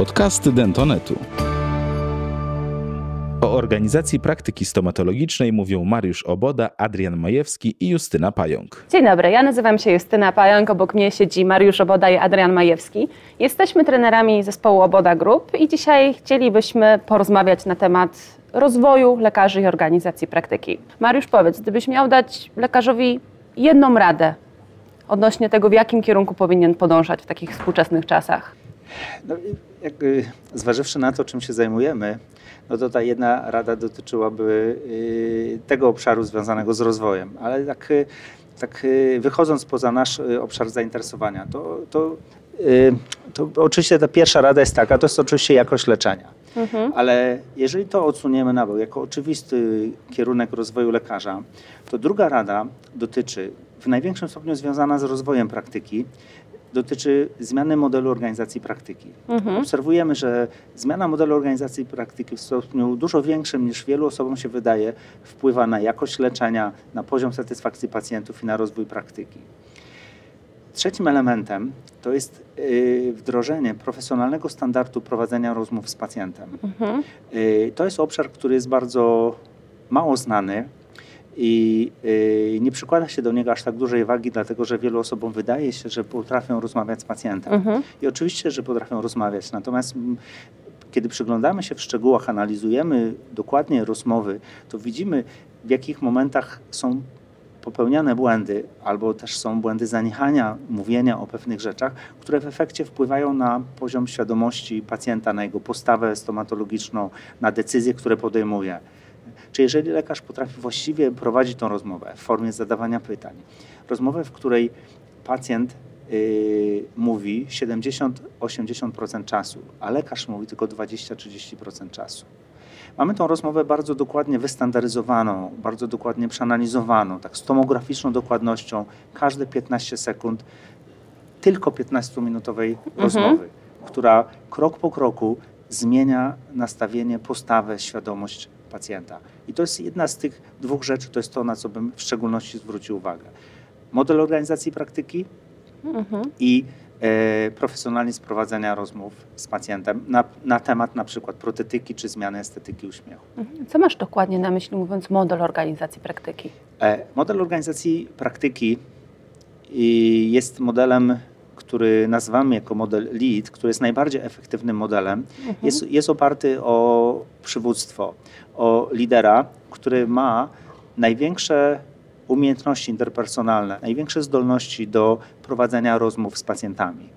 Podcasty Dentonetu. O organizacji praktyki stomatologicznej mówią Mariusz Oboda, Adrian Majewski i Justyna Pająk. Dzień dobry, ja nazywam się Justyna Pająk, obok mnie siedzi Mariusz Oboda i Adrian Majewski. Jesteśmy trenerami zespołu Oboda Group i dzisiaj chcielibyśmy porozmawiać na temat rozwoju lekarzy i organizacji praktyki. Mariusz, powiedz, gdybyś miał dać lekarzowi jedną radę odnośnie tego, w jakim kierunku powinien podążać w takich współczesnych czasach? No, jakby zważywszy na to, czym się zajmujemy, no to ta jedna rada dotyczyłaby y, tego obszaru związanego z rozwojem, ale tak, y, tak y, wychodząc poza nasz obszar zainteresowania, to, to, to oczywiście ta pierwsza rada jest taka, to jest oczywiście jakość leczenia. Ale jeżeli to odsuniemy na bok, jako oczywisty kierunek rozwoju lekarza, to druga rada dotyczy w największym stopniu związana z rozwojem praktyki, dotyczy zmiany modelu organizacji praktyki. Obserwujemy, że zmiana modelu organizacji praktyki w stopniu dużo większym niż wielu osobom się wydaje wpływa na jakość leczenia, na poziom satysfakcji pacjentów i na rozwój praktyki. Trzecim elementem to jest y, wdrożenie profesjonalnego standardu prowadzenia rozmów z pacjentem. Y, To jest obszar, który jest bardzo mało znany i y, nie przykłada się do niego aż tak dużej wagi, dlatego że wielu osobom wydaje się, że potrafią rozmawiać z pacjentem. I oczywiście, że potrafią rozmawiać, natomiast mm, kiedy przyglądamy się w szczegółach, analizujemy dokładnie rozmowy, to widzimy, w jakich momentach są popełniane błędy, albo też są błędy zaniechania mówienia o pewnych rzeczach, które w efekcie wpływają na poziom świadomości pacjenta, na jego postawę stomatologiczną, na decyzje, które podejmuje. Czy jeżeli lekarz potrafi właściwie prowadzić tą rozmowę w formie zadawania pytań, rozmowę, w której pacjent yy, mówi 70-80% czasu, a lekarz mówi tylko 20-30% czasu. Mamy tą rozmowę bardzo dokładnie wystandaryzowaną, bardzo dokładnie przeanalizowaną, tak z tomograficzną dokładnością, każde 15 sekund, tylko 15-minutowej rozmowy, która krok po kroku zmienia nastawienie, postawę, świadomość pacjenta. I to jest jedna z tych dwóch rzeczy, to jest to, na co bym w szczególności zwrócił uwagę. Model organizacji praktyki i e, profesjonalizm prowadzenia rozmów z pacjentem na, na temat na przykład protetyki czy zmiany estetyki uśmiechu. Co masz dokładnie na myśli, mówiąc model organizacji praktyki? E, Model organizacji praktyki jest modelem, który nazywamy jako model LEAD, który jest najbardziej efektywnym modelem. Jest, jest oparty o przywództwo, o lidera, który ma największe umiejętności interpersonalne, największe zdolności do prowadzenia rozmów z pacjentami.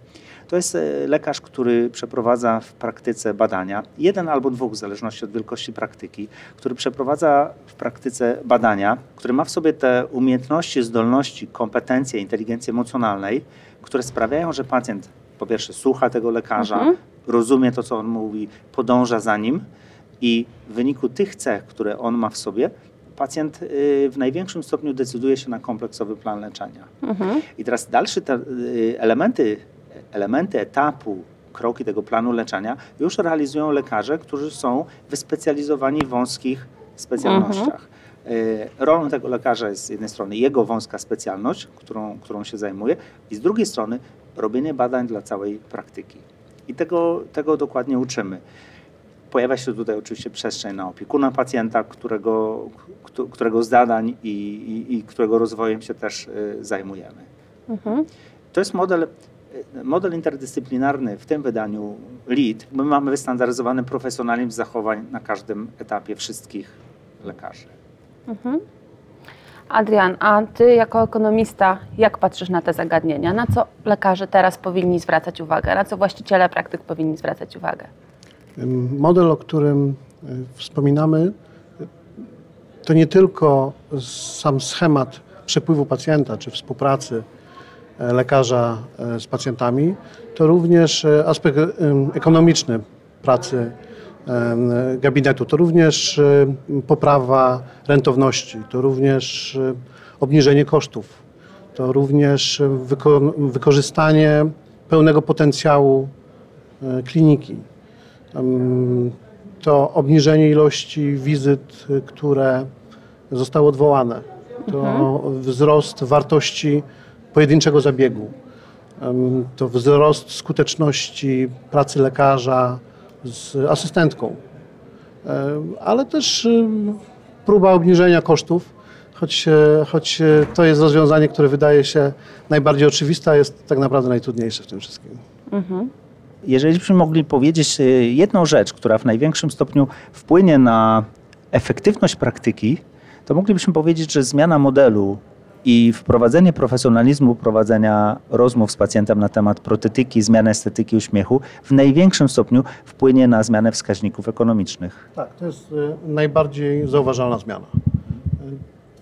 To jest e, lekarz, który przeprowadza w praktyce badania, jeden albo dwóch, w zależności od wielkości praktyki, który przeprowadza w praktyce badania, który ma w sobie te umiejętności, zdolności, kompetencje, inteligencję emocjonalnej, które sprawiają, że pacjent po pierwsze słucha tego lekarza, rozumie to, co on mówi, podąża za nim i w wyniku tych cech, które on ma w sobie, pacjent y, w największym stopniu decyduje się na kompleksowy plan leczenia. I teraz dalsze te y, elementy, elementy etapu, kroki tego planu leczenia już realizują lekarze, którzy są wyspecjalizowani w wąskich specjalnościach. Y, Rolą tego lekarza jest z jednej strony jego wąska specjalność, którą, którą się zajmuje, i z drugiej strony robienie badań dla całej praktyki. I tego, tego dokładnie uczymy. Pojawia się tutaj oczywiście przestrzeń na opiekuna pacjenta, którego, któ- którego zadań i, i, i którego rozwojem się też y, zajmujemy. To jest model, y, model interdyscyplinarny w tym wydaniu LEAD. My mamy wystandaryzowany profesjonalizm zachowań na każdym etapie wszystkich lekarzy. Adrian, a ty jako ekonomista, jak patrzysz na te zagadnienia? Na co lekarze teraz powinni zwracać uwagę? Na co właściciele praktyk powinni zwracać uwagę? Model, o którym y, wspominamy, y, to nie tylko sam schemat przepływu pacjenta czy współpracy e, lekarza e, z pacjentami, to również e, aspekt em, ekonomiczny pracy gabinetu, to również e, poprawa rentowności, to również e, obniżenie kosztów, to również e, wyko- wykorzystanie pełnego potencjału e, kliniki. To obniżenie ilości wizyt, y, które zostały odwołane. To wzrost wartości pojedynczego zabiegu. to wzrost skuteczności pracy lekarza z asystentką, Em, ale też em, próba obniżenia kosztów, choć, e, choć e, to jest rozwiązanie, które wydaje się najbardziej oczywiste, a jest tak naprawdę najtrudniejsze w tym wszystkim. Jeżeli byśmy mogli powiedzieć y, jedną rzecz, która w największym stopniu wpłynie na efektywność praktyki, to moglibyśmy powiedzieć, że zmiana modelu i wprowadzenie profesjonalizmu, prowadzenia rozmów z pacjentem na temat protetyki, zmiany estetyki uśmiechu w największym stopniu wpłynie na zmianę wskaźników ekonomicznych. Tak, to jest e, najbardziej zauważalna zmiana.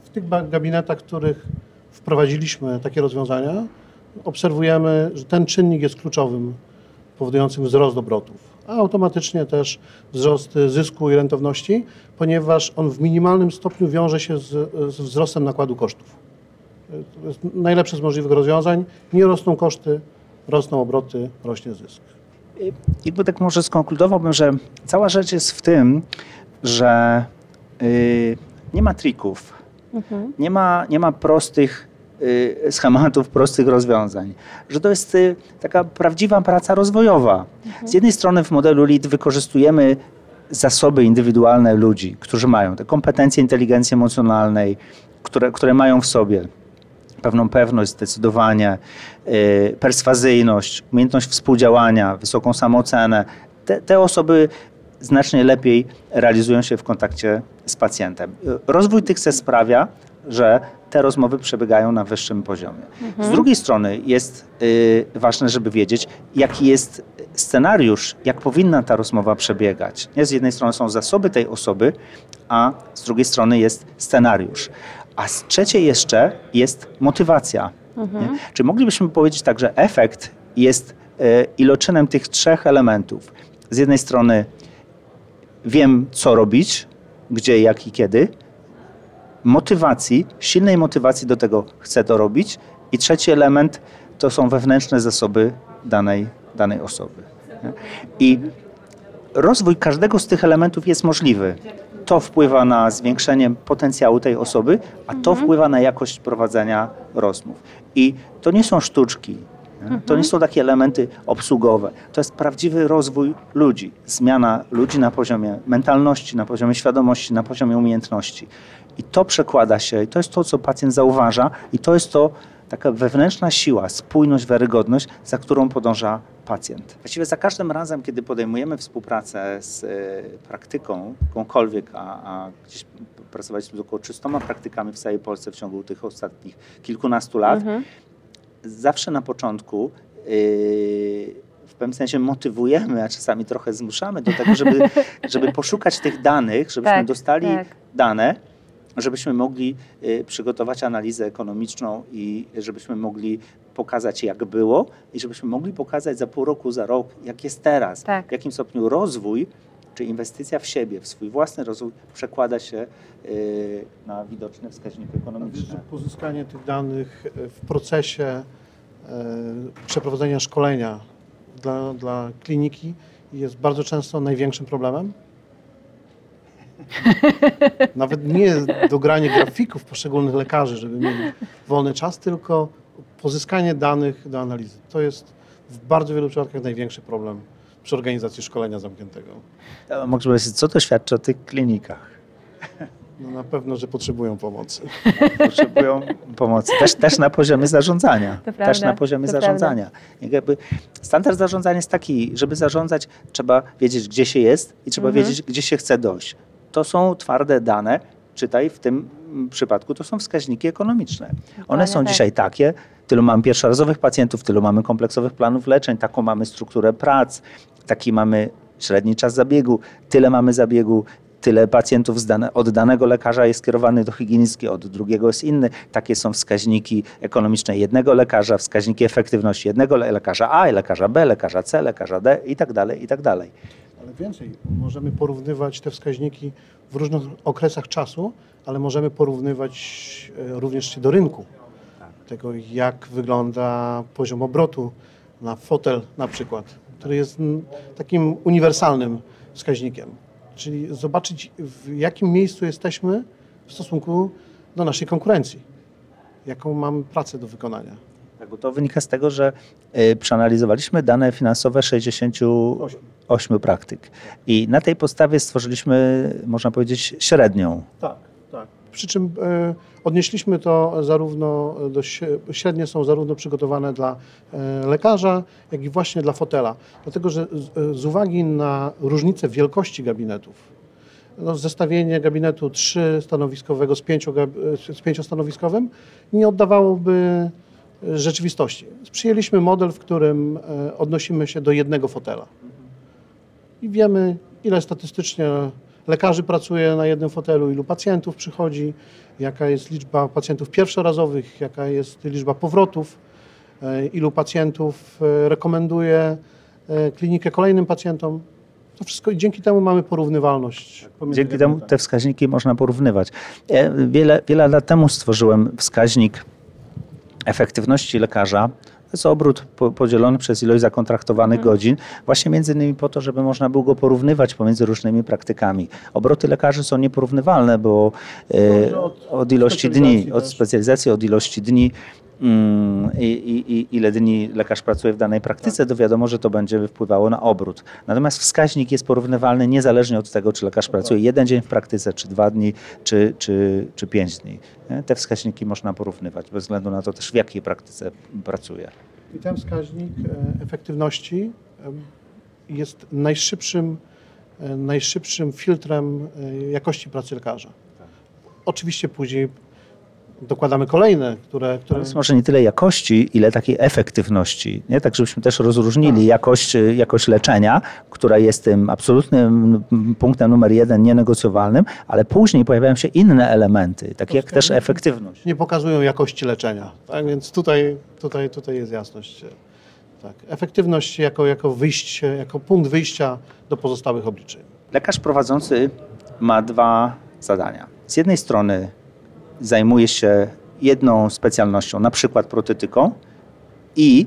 W tych gabinetach, w których wprowadziliśmy takie rozwiązania, obserwujemy, że ten czynnik jest kluczowym, powodującym wzrost obrotów, a automatycznie też wzrost zysku i rentowności, ponieważ on w minimalnym stopniu wiąże się z, z wzrostem nakładu kosztów. To jest najlepsze z możliwych rozwiązań. Nie rosną koszty, rosną obroty, rośnie zysk. I- Jakby tak może skonkludowałbym, że cała rzecz jest w tym, że y, nie ma trików, nie, ma, nie ma prostych y, schematów, prostych rozwiązań. Że to jest y, taka prawdziwa praca rozwojowa. Z jednej strony w modelu LEAD wykorzystujemy zasoby indywidualne ludzi, którzy mają te kompetencje inteligencji emocjonalnej, które, które mają w sobie pewną pewność, zdecydowanie, y, perswazyjność, umiejętność współdziałania, wysoką samoocenę. Te, te osoby znacznie lepiej realizują się w kontakcie z pacjentem. Rozwój tych CES sprawia, że te rozmowy przebiegają na wyższym poziomie. Z drugiej strony jest y, ważne, żeby wiedzieć, jaki jest scenariusz, jak powinna ta rozmowa przebiegać. Nie? Z jednej strony są zasoby tej osoby, a z drugiej strony jest scenariusz. A z trzeciej jeszcze jest motywacja. Nie? Czyli moglibyśmy powiedzieć tak, że efekt jest e, iloczynem tych trzech elementów. Z jednej strony wiem, co robić, gdzie, jak i kiedy. Motywacji, silnej motywacji do tego chcę to robić. I trzeci element to są wewnętrzne zasoby danej, danej osoby. I rozwój każdego z tych elementów jest możliwy. To wpływa na zwiększenie potencjału tej osoby, a to wpływa na jakość prowadzenia rozmów. I to nie są sztuczki. To nie są takie elementy obsługowe. To jest prawdziwy rozwój ludzi. Zmiana ludzi na poziomie mentalności, na poziomie świadomości, na poziomie umiejętności. I to przekłada się, i to jest to, co pacjent zauważa, i to jest to taka wewnętrzna siła, spójność, wiarygodność, za którą podąża pacjent. Właściwie za każdym razem, kiedy podejmujemy współpracę z e, praktyką, jakąkolwiek, a, a gdzieś pracowaliśmy z około 300 praktykami w całej Polsce w ciągu tych ostatnich kilkunastu lat, zawsze na początku yy, w pewnym sensie motywujemy, a czasami trochę zmuszamy do tego, żeby, żeby poszukać tych danych, żebyśmy Tak, dostali tak. dane, żebyśmy mogli y, przygotować analizę ekonomiczną i żebyśmy mogli pokazać, jak było i żebyśmy mogli pokazać za pół roku, za rok, jak jest teraz, Tak. w jakim stopniu rozwój czy inwestycja w siebie, w swój własny rozwój przekłada się y, na widoczne wskaźniki ekonomiczne. Pozyskanie tych danych e, w procesie e, przeprowadzenia szkolenia dla, dla kliniki jest bardzo często największym problemem. Nawet nie dogranie grafików poszczególnych lekarzy, żeby mieli wolny czas, tylko pozyskanie danych do analizy. To jest w bardzo wielu przypadkach największy problem przy organizacji szkolenia zamkniętego. Mogę powiedzieć, co to świadczy o tych klinikach? No na pewno, że potrzebują pomocy. Potrzebują pomocy. Też, też na poziomie zarządzania. To też prawda, na poziomie to zarządzania. Jakby standard zarządzania jest taki, żeby zarządzać, trzeba wiedzieć, gdzie się jest i trzeba Mhm. wiedzieć, gdzie się chce dojść. To są twarde dane, czytaj w tym przypadku, to są wskaźniki ekonomiczne. One są tak. dzisiaj takie, tylu mamy pierwszorazowych pacjentów, tylu mamy kompleksowych planów leczeń, taką mamy strukturę prac, taki mamy średni czas zabiegu, tyle mamy zabiegu, tyle pacjentów dane, od danego lekarza jest skierowanych do higienistki, od drugiego jest inny. Takie są wskaźniki ekonomiczne jednego lekarza, wskaźniki efektywności jednego le- lekarza A, lekarza B, lekarza C, lekarza D i tak dalej, i tak dalej. Ale więcej, możemy porównywać te wskaźniki w różnych okresach czasu, ale możemy porównywać e, również się do rynku. Tego, jak wygląda poziom obrotu na fotel na przykład, który jest takim uniwersalnym wskaźnikiem. Czyli zobaczyć, w jakim miejscu jesteśmy w stosunku do naszej konkurencji. Jaką mamy pracę do wykonania. Tak, bo to wynika z tego, że y, przeanalizowaliśmy dane finansowe 68 praktyk i na tej podstawie stworzyliśmy, można powiedzieć, średnią. Tak, tak. Przy czym e, odnieśliśmy to zarówno do średnie są zarówno przygotowane dla e, lekarza, jak i właśnie dla fotela. Dlatego, że z, e, z uwagi na różnicę wielkości gabinetów, no, zestawienie gabinetu trzystanowiskowego z, pięciu, gab- z pięciostanowiskowym nie oddawałoby rzeczywistości. Przyjęliśmy model, w którym odnosimy się do jednego fotela i wiemy, ile statystycznie lekarzy pracuje na jednym fotelu, ilu pacjentów przychodzi, jaka jest liczba pacjentów pierwszorazowych, jaka jest liczba powrotów, e, ilu pacjentów e, rekomenduje e, klinikę kolejnym pacjentom. To wszystko i dzięki temu mamy porównywalność. pomiędzy Dzięki temu te wskaźniki można porównywać. Ja wiele, wiele lat temu stworzyłem wskaźnik efektywności lekarza. To jest obrót po- podzielony przez ilość zakontraktowanych godzin, właśnie między innymi po to, żeby można było go porównywać pomiędzy różnymi praktykami. Obroty lekarzy są nieporównywalne, bo e, od od ilości dni, specjalizacji od też. specjalizacji, od ilości dni i, i, i ile dni lekarz pracuje w danej praktyce, to wiadomo, że to będzie wpływało na obrót. Natomiast wskaźnik jest porównywalny niezależnie od tego, czy lekarz pracuje jeden dzień w praktyce, czy dwa dni, czy, czy, czy pięć dni. Te wskaźniki można porównywać, bez względu na to też w jakiej praktyce pracuje. I ten wskaźnik e, efektywności em, jest najszybszym, e, najszybszym filtrem e, jakości pracy lekarza. Oczywiście później dokładamy kolejne, które, które To jest może nie tyle jakości, ile takiej efektywności. Nie? Tak, żebyśmy też rozróżnili jakość, y, jakość leczenia, która jest tym absolutnym punktem numer jeden, nienegocjowalnym, ale później pojawiają się inne elementy, takie jak też efektywność. nie pokazują jakości leczenia. Tak więc tutaj, tutaj, tutaj jest jasność. Tak. Efektywność jako, jako wyjście, jako punkt wyjścia do pozostałych obliczeń. Lekarz prowadzący ma dwa zadania. Z jednej strony zajmuje się jedną specjalnością, na przykład protetyką i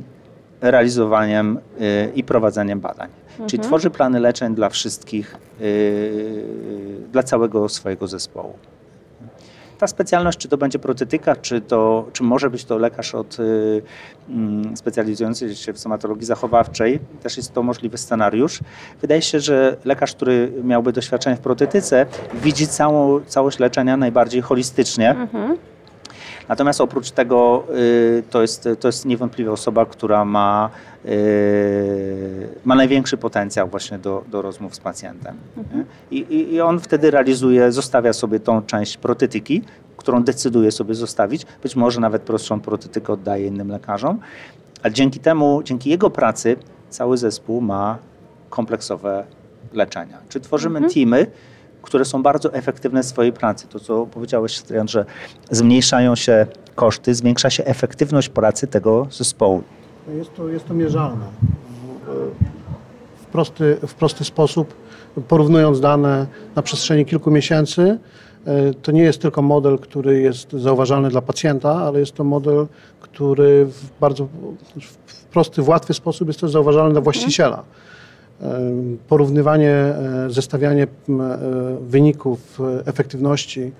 realizowaniem y, i prowadzeniem badań. Czyli tworzy plany leczeń dla wszystkich, y, dla całego swojego zespołu. Ta specjalność, czy to będzie protetyka, czy, to, czy może być to lekarz od, y, mm, specjalizujący się w stomatologii zachowawczej, też jest to możliwy scenariusz. Wydaje się, że lekarz, który miałby doświadczenie w protetyce, widzi całą, całość leczenia najbardziej holistycznie. Natomiast oprócz tego y, to, jest, to jest niewątpliwie osoba, która ma, y, ma największy potencjał właśnie do, do rozmów z pacjentem. I, i, I on wtedy realizuje, zostawia sobie tą część protetyki, którą decyduje sobie zostawić. Być może nawet prostszą protetykę oddaje innym lekarzom, ale dzięki temu, dzięki jego pracy cały zespół ma kompleksowe leczenia. Czy tworzymy teamy, które są bardzo efektywne w swojej pracy. To, co powiedziałeś, że zmniejszają się koszty, zwiększa się efektywność pracy tego zespołu. Jest to, jest to mierzalne. W prosty, w prosty sposób, porównując dane na przestrzeni kilku miesięcy, e, to nie jest tylko model, który jest zauważalny dla pacjenta, ale jest to model, który w bardzo w prosty, w łatwy sposób jest też zauważalny dla właściciela. E, Porównywanie, e, zestawianie e, wyników efektywności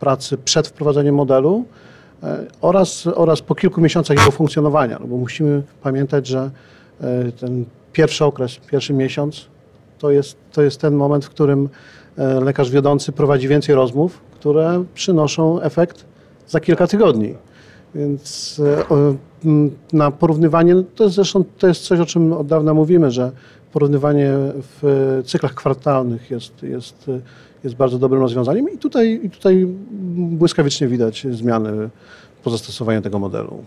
pracy przed wprowadzeniem modelu oraz, oraz po kilku miesiącach jego funkcjonowania, no bo musimy pamiętać, że ten pierwszy okres, pierwszy miesiąc to jest, to jest ten moment, w którym lekarz wiodący prowadzi więcej rozmów, które przynoszą efekt za kilka tygodni. Więc na porównywanie, to jest zresztą to jest coś, o czym od dawna mówimy, że porównywanie w cyklach kwartalnych jest, jest, jest bardzo dobrym rozwiązaniem i tutaj, i tutaj błyskawicznie widać zmiany po zastosowaniu tego modelu.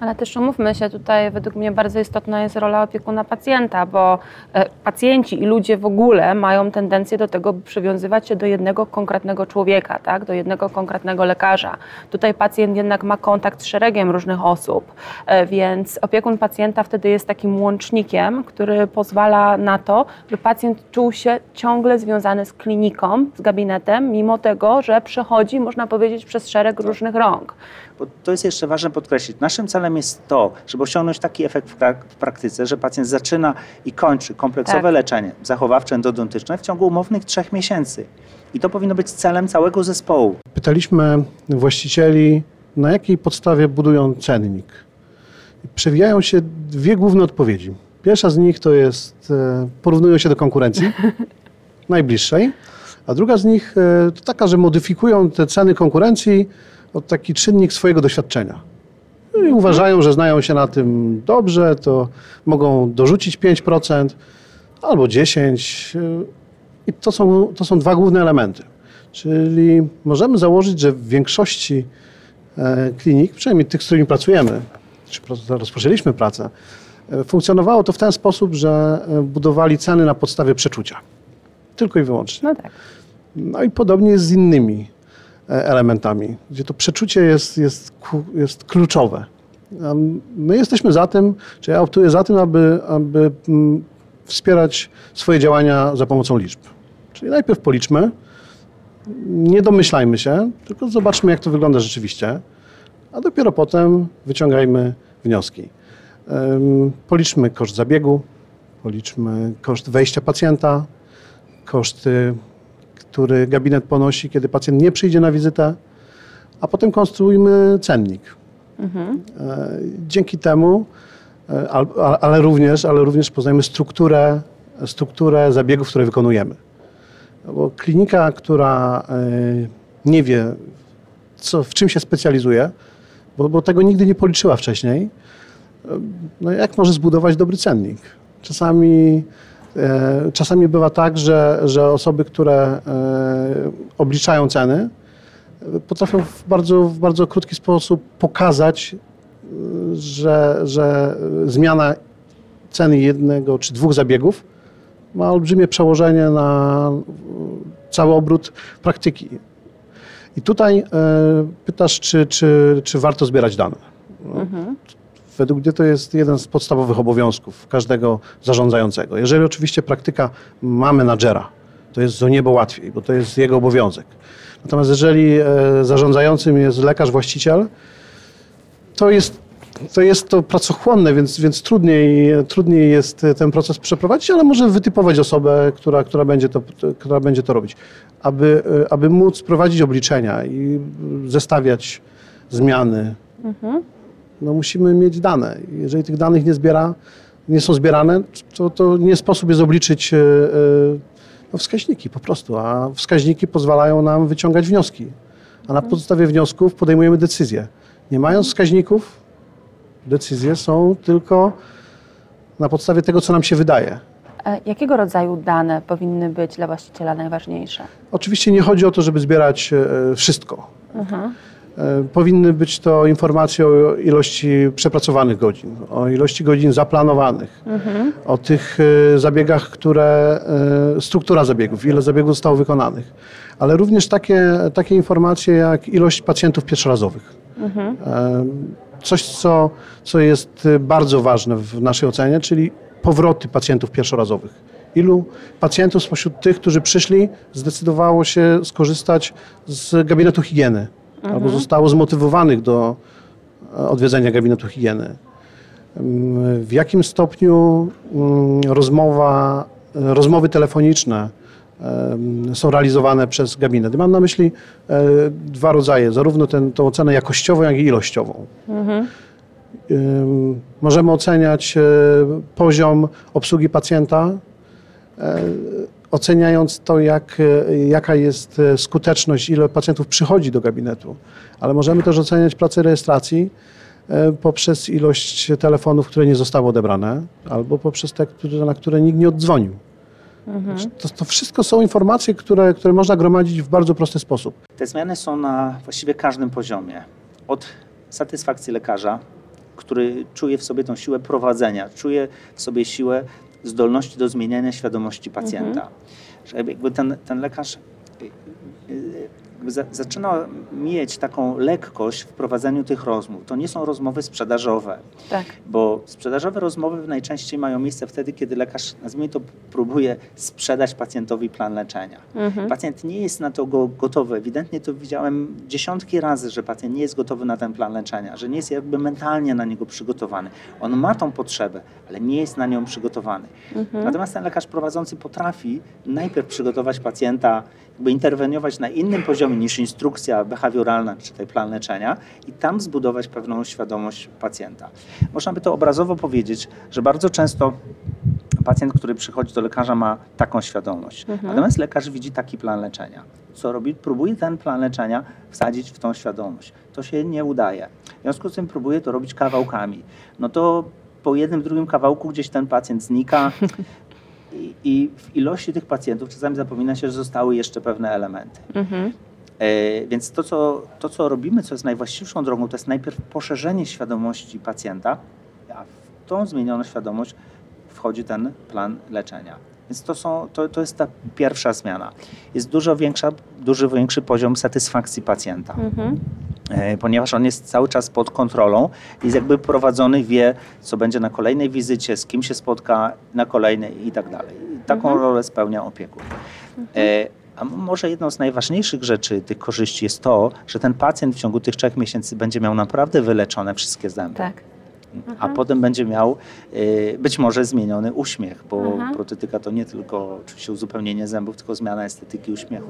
Ale też umówmy się, tutaj według mnie bardzo istotna jest rola opiekuna pacjenta, bo e, pacjenci i ludzie w ogóle mają tendencję do tego, by przywiązywać się do jednego konkretnego człowieka, tak? do jednego konkretnego lekarza. Tutaj pacjent jednak ma kontakt z szeregiem różnych osób, e, więc opiekun pacjenta wtedy jest takim łącznikiem, który pozwala na to, by pacjent czuł się ciągle związany z kliniką, z gabinetem, mimo tego, że przechodzi, można powiedzieć, przez szereg różnych rąk. Bo to jest jeszcze ważne podkreślić. Naszym celem jest to, żeby osiągnąć taki efekt w, prak- w praktyce, że pacjent zaczyna i kończy kompleksowe Tak. leczenie zachowawcze, endodontyczne w ciągu umownych trzech miesięcy. I to powinno być celem całego zespołu. Pytaliśmy właścicieli na jakiej podstawie budują cennik. Przewijają się dwie główne odpowiedzi. Pierwsza z nich to jest, e, porównują się do konkurencji najbliższej, a druga z nich e, to taka, że modyfikują te ceny konkurencji o taki czynnik swojego doświadczenia. No I uważają, że znają się na tym dobrze, to mogą dorzucić 5% albo 10%. e, I to są, to są dwa główne elementy. Czyli możemy założyć, że w większości e, klinik, przynajmniej tych, z którymi pracujemy, czy rozpoczęliśmy pracę, e, funkcjonowało to w ten sposób, że e, budowali ceny na podstawie przeczucia. Tylko i wyłącznie. No tak. No i podobnie jest z innymi elementami, gdzie to przeczucie jest, jest, jest kluczowe. My jesteśmy za tym, czy ja optuję za tym, aby, aby mm, wspierać swoje działania za pomocą liczb. Czyli najpierw policzmy, nie domyślajmy się, tylko zobaczmy, jak to wygląda rzeczywiście, a dopiero potem wyciągajmy wnioski. Policzmy koszt zabiegu, policzmy koszt wejścia pacjenta, koszty, który gabinet ponosi, kiedy pacjent nie przyjdzie na wizytę, a potem konstruujmy cennik. E, Dzięki temu, e, ale również, ale również poznajemy strukturę, strukturę zabiegów, które wykonujemy. Bo klinika, która e, nie wie, co, w czym się specjalizuje, bo, bo tego nigdy nie policzyła wcześniej, no jak może zbudować dobry cennik? Czasami, czasami bywa tak, że, że osoby, które e, obliczają ceny, e, potrafią w bardzo, w bardzo krótki sposób pokazać, e, że, że zmiana ceny jednego czy dwóch zabiegów ma olbrzymie przełożenie na e, cały obrót praktyki. I tutaj e, pytasz, czy, czy, czy warto zbierać dane. No, Według mnie to jest jeden z podstawowych obowiązków każdego zarządzającego. Jeżeli oczywiście praktyka ma menadżera, to jest o niebo łatwiej, bo to jest jego obowiązek. Natomiast jeżeli e, zarządzającym jest lekarz, właściciel, to jest to, jest to pracochłonne, więc, więc trudniej, trudniej jest ten proces przeprowadzić, ale może wytypować osobę, która, która, będzie, to, która będzie to robić. Aby, aby móc prowadzić obliczenia i zestawiać zmiany, no musimy mieć dane. Jeżeli tych danych nie zbiera, nie są zbierane, to, to nie sposób jest obliczyć e, e, no, wskaźniki po prostu, a wskaźniki pozwalają nam wyciągać wnioski. A na podstawie wniosków podejmujemy decyzje. Nie mając wskaźników, decyzje są tylko na podstawie tego, co nam się wydaje. E, Jakiego rodzaju dane powinny być dla właściciela najważniejsze? Oczywiście nie chodzi o to, żeby zbierać wszystko. E, Powinny być to informacje o ilości przepracowanych godzin, o ilości godzin zaplanowanych, o tych e, zabiegach, które, e, struktura zabiegów, ile zabiegów zostało wykonanych, ale również takie, takie informacje jak ilość pacjentów pierwszorazowych. E, Coś, co, co jest e, bardzo ważne w naszej ocenie, czyli powroty pacjentów pierwszorazowych. Ilu pacjentów spośród tych, którzy przyszli, zdecydowało się skorzystać z gabinetu higieny albo zostało zmotywowanych do e, odwiedzenia gabinetu higieny? Mm, W jakim stopniu mm, rozmowa, e, rozmowy telefoniczne są realizowane przez gabinet? Mam na myśli e, dwa rodzaje, zarówno tę ocenę jakościową, jak i ilościową. Ym, Możemy oceniać poziom obsługi pacjenta, oceniając to, jak, e, jaka jest e, skuteczność, ile pacjentów przychodzi do gabinetu, ale możemy też oceniać pracę rejestracji e, poprzez ilość telefonów, które nie zostały odebrane, albo poprzez te, na które nikt nie oddzwonił. To, to wszystko są informacje, które, które można gromadzić w bardzo prosty sposób. Te zmiany są na właściwie każdym poziomie. Od satysfakcji lekarza, który czuje w sobie tą siłę prowadzenia, czuje w sobie siłę zdolności do zmieniania świadomości pacjenta. Że jakby ten, ten lekarz jakby za, zaczyna mieć taką lekkość w prowadzeniu tych rozmów. To nie są rozmowy sprzedażowe. Tak. Bo sprzedażowe rozmowy najczęściej mają miejsce wtedy, kiedy lekarz, nazwijmy to, próbuje sprzedać pacjentowi plan leczenia. Pacjent nie jest na to go gotowy. Ewidentnie to widziałem dziesiątki razy, że pacjent nie jest gotowy na ten plan leczenia, że nie jest jakby mentalnie na niego przygotowany. On ma tą potrzebę, ale nie jest na nią przygotowany. Natomiast ten lekarz prowadzący potrafi najpierw przygotować pacjenta, jakby interweniować na innym poziomie niż instrukcja behawioralna, czy tutaj plan leczenia i tam zbudować pewną świadomość pacjenta. Można by to obrazowo powiedzieć, że bardzo często pacjent, który przychodzi do lekarza ma taką świadomość. Natomiast lekarz widzi taki plan leczenia. Co robi? Próbuje ten plan leczenia wsadzić w tą świadomość. To się nie udaje. W związku z tym próbuje to robić kawałkami. No to po jednym, drugim kawałku gdzieś ten pacjent znika. I, I w ilości tych pacjentów czasami zapomina się, że zostały jeszcze pewne elementy. Mhm. E, Więc to co, to, co robimy, co jest najwłaściwszą drogą, to jest najpierw poszerzenie świadomości pacjenta, a w tą zmienioną świadomość wchodzi ten plan leczenia. Więc to, są, to, to jest ta pierwsza zmiana. Jest dużo większa, dużo większy poziom satysfakcji pacjenta, Mhm. e, ponieważ on jest cały czas pod kontrolą, jest jakby prowadzony, wie, co będzie na kolejnej wizycie, z kim się spotka na kolejnej i tak dalej. I taką Mhm. rolę spełnia opiekun. E, A może jedną z najważniejszych rzeczy tych korzyści jest to, że ten pacjent w ciągu tych trzech miesięcy będzie miał naprawdę wyleczone wszystkie zęby. Tak. A potem będzie miał y, być może zmieniony uśmiech, bo Mhm. protetyka to nie tylko oczywiście uzupełnienie zębów, tylko zmiana estetyki uśmiechu.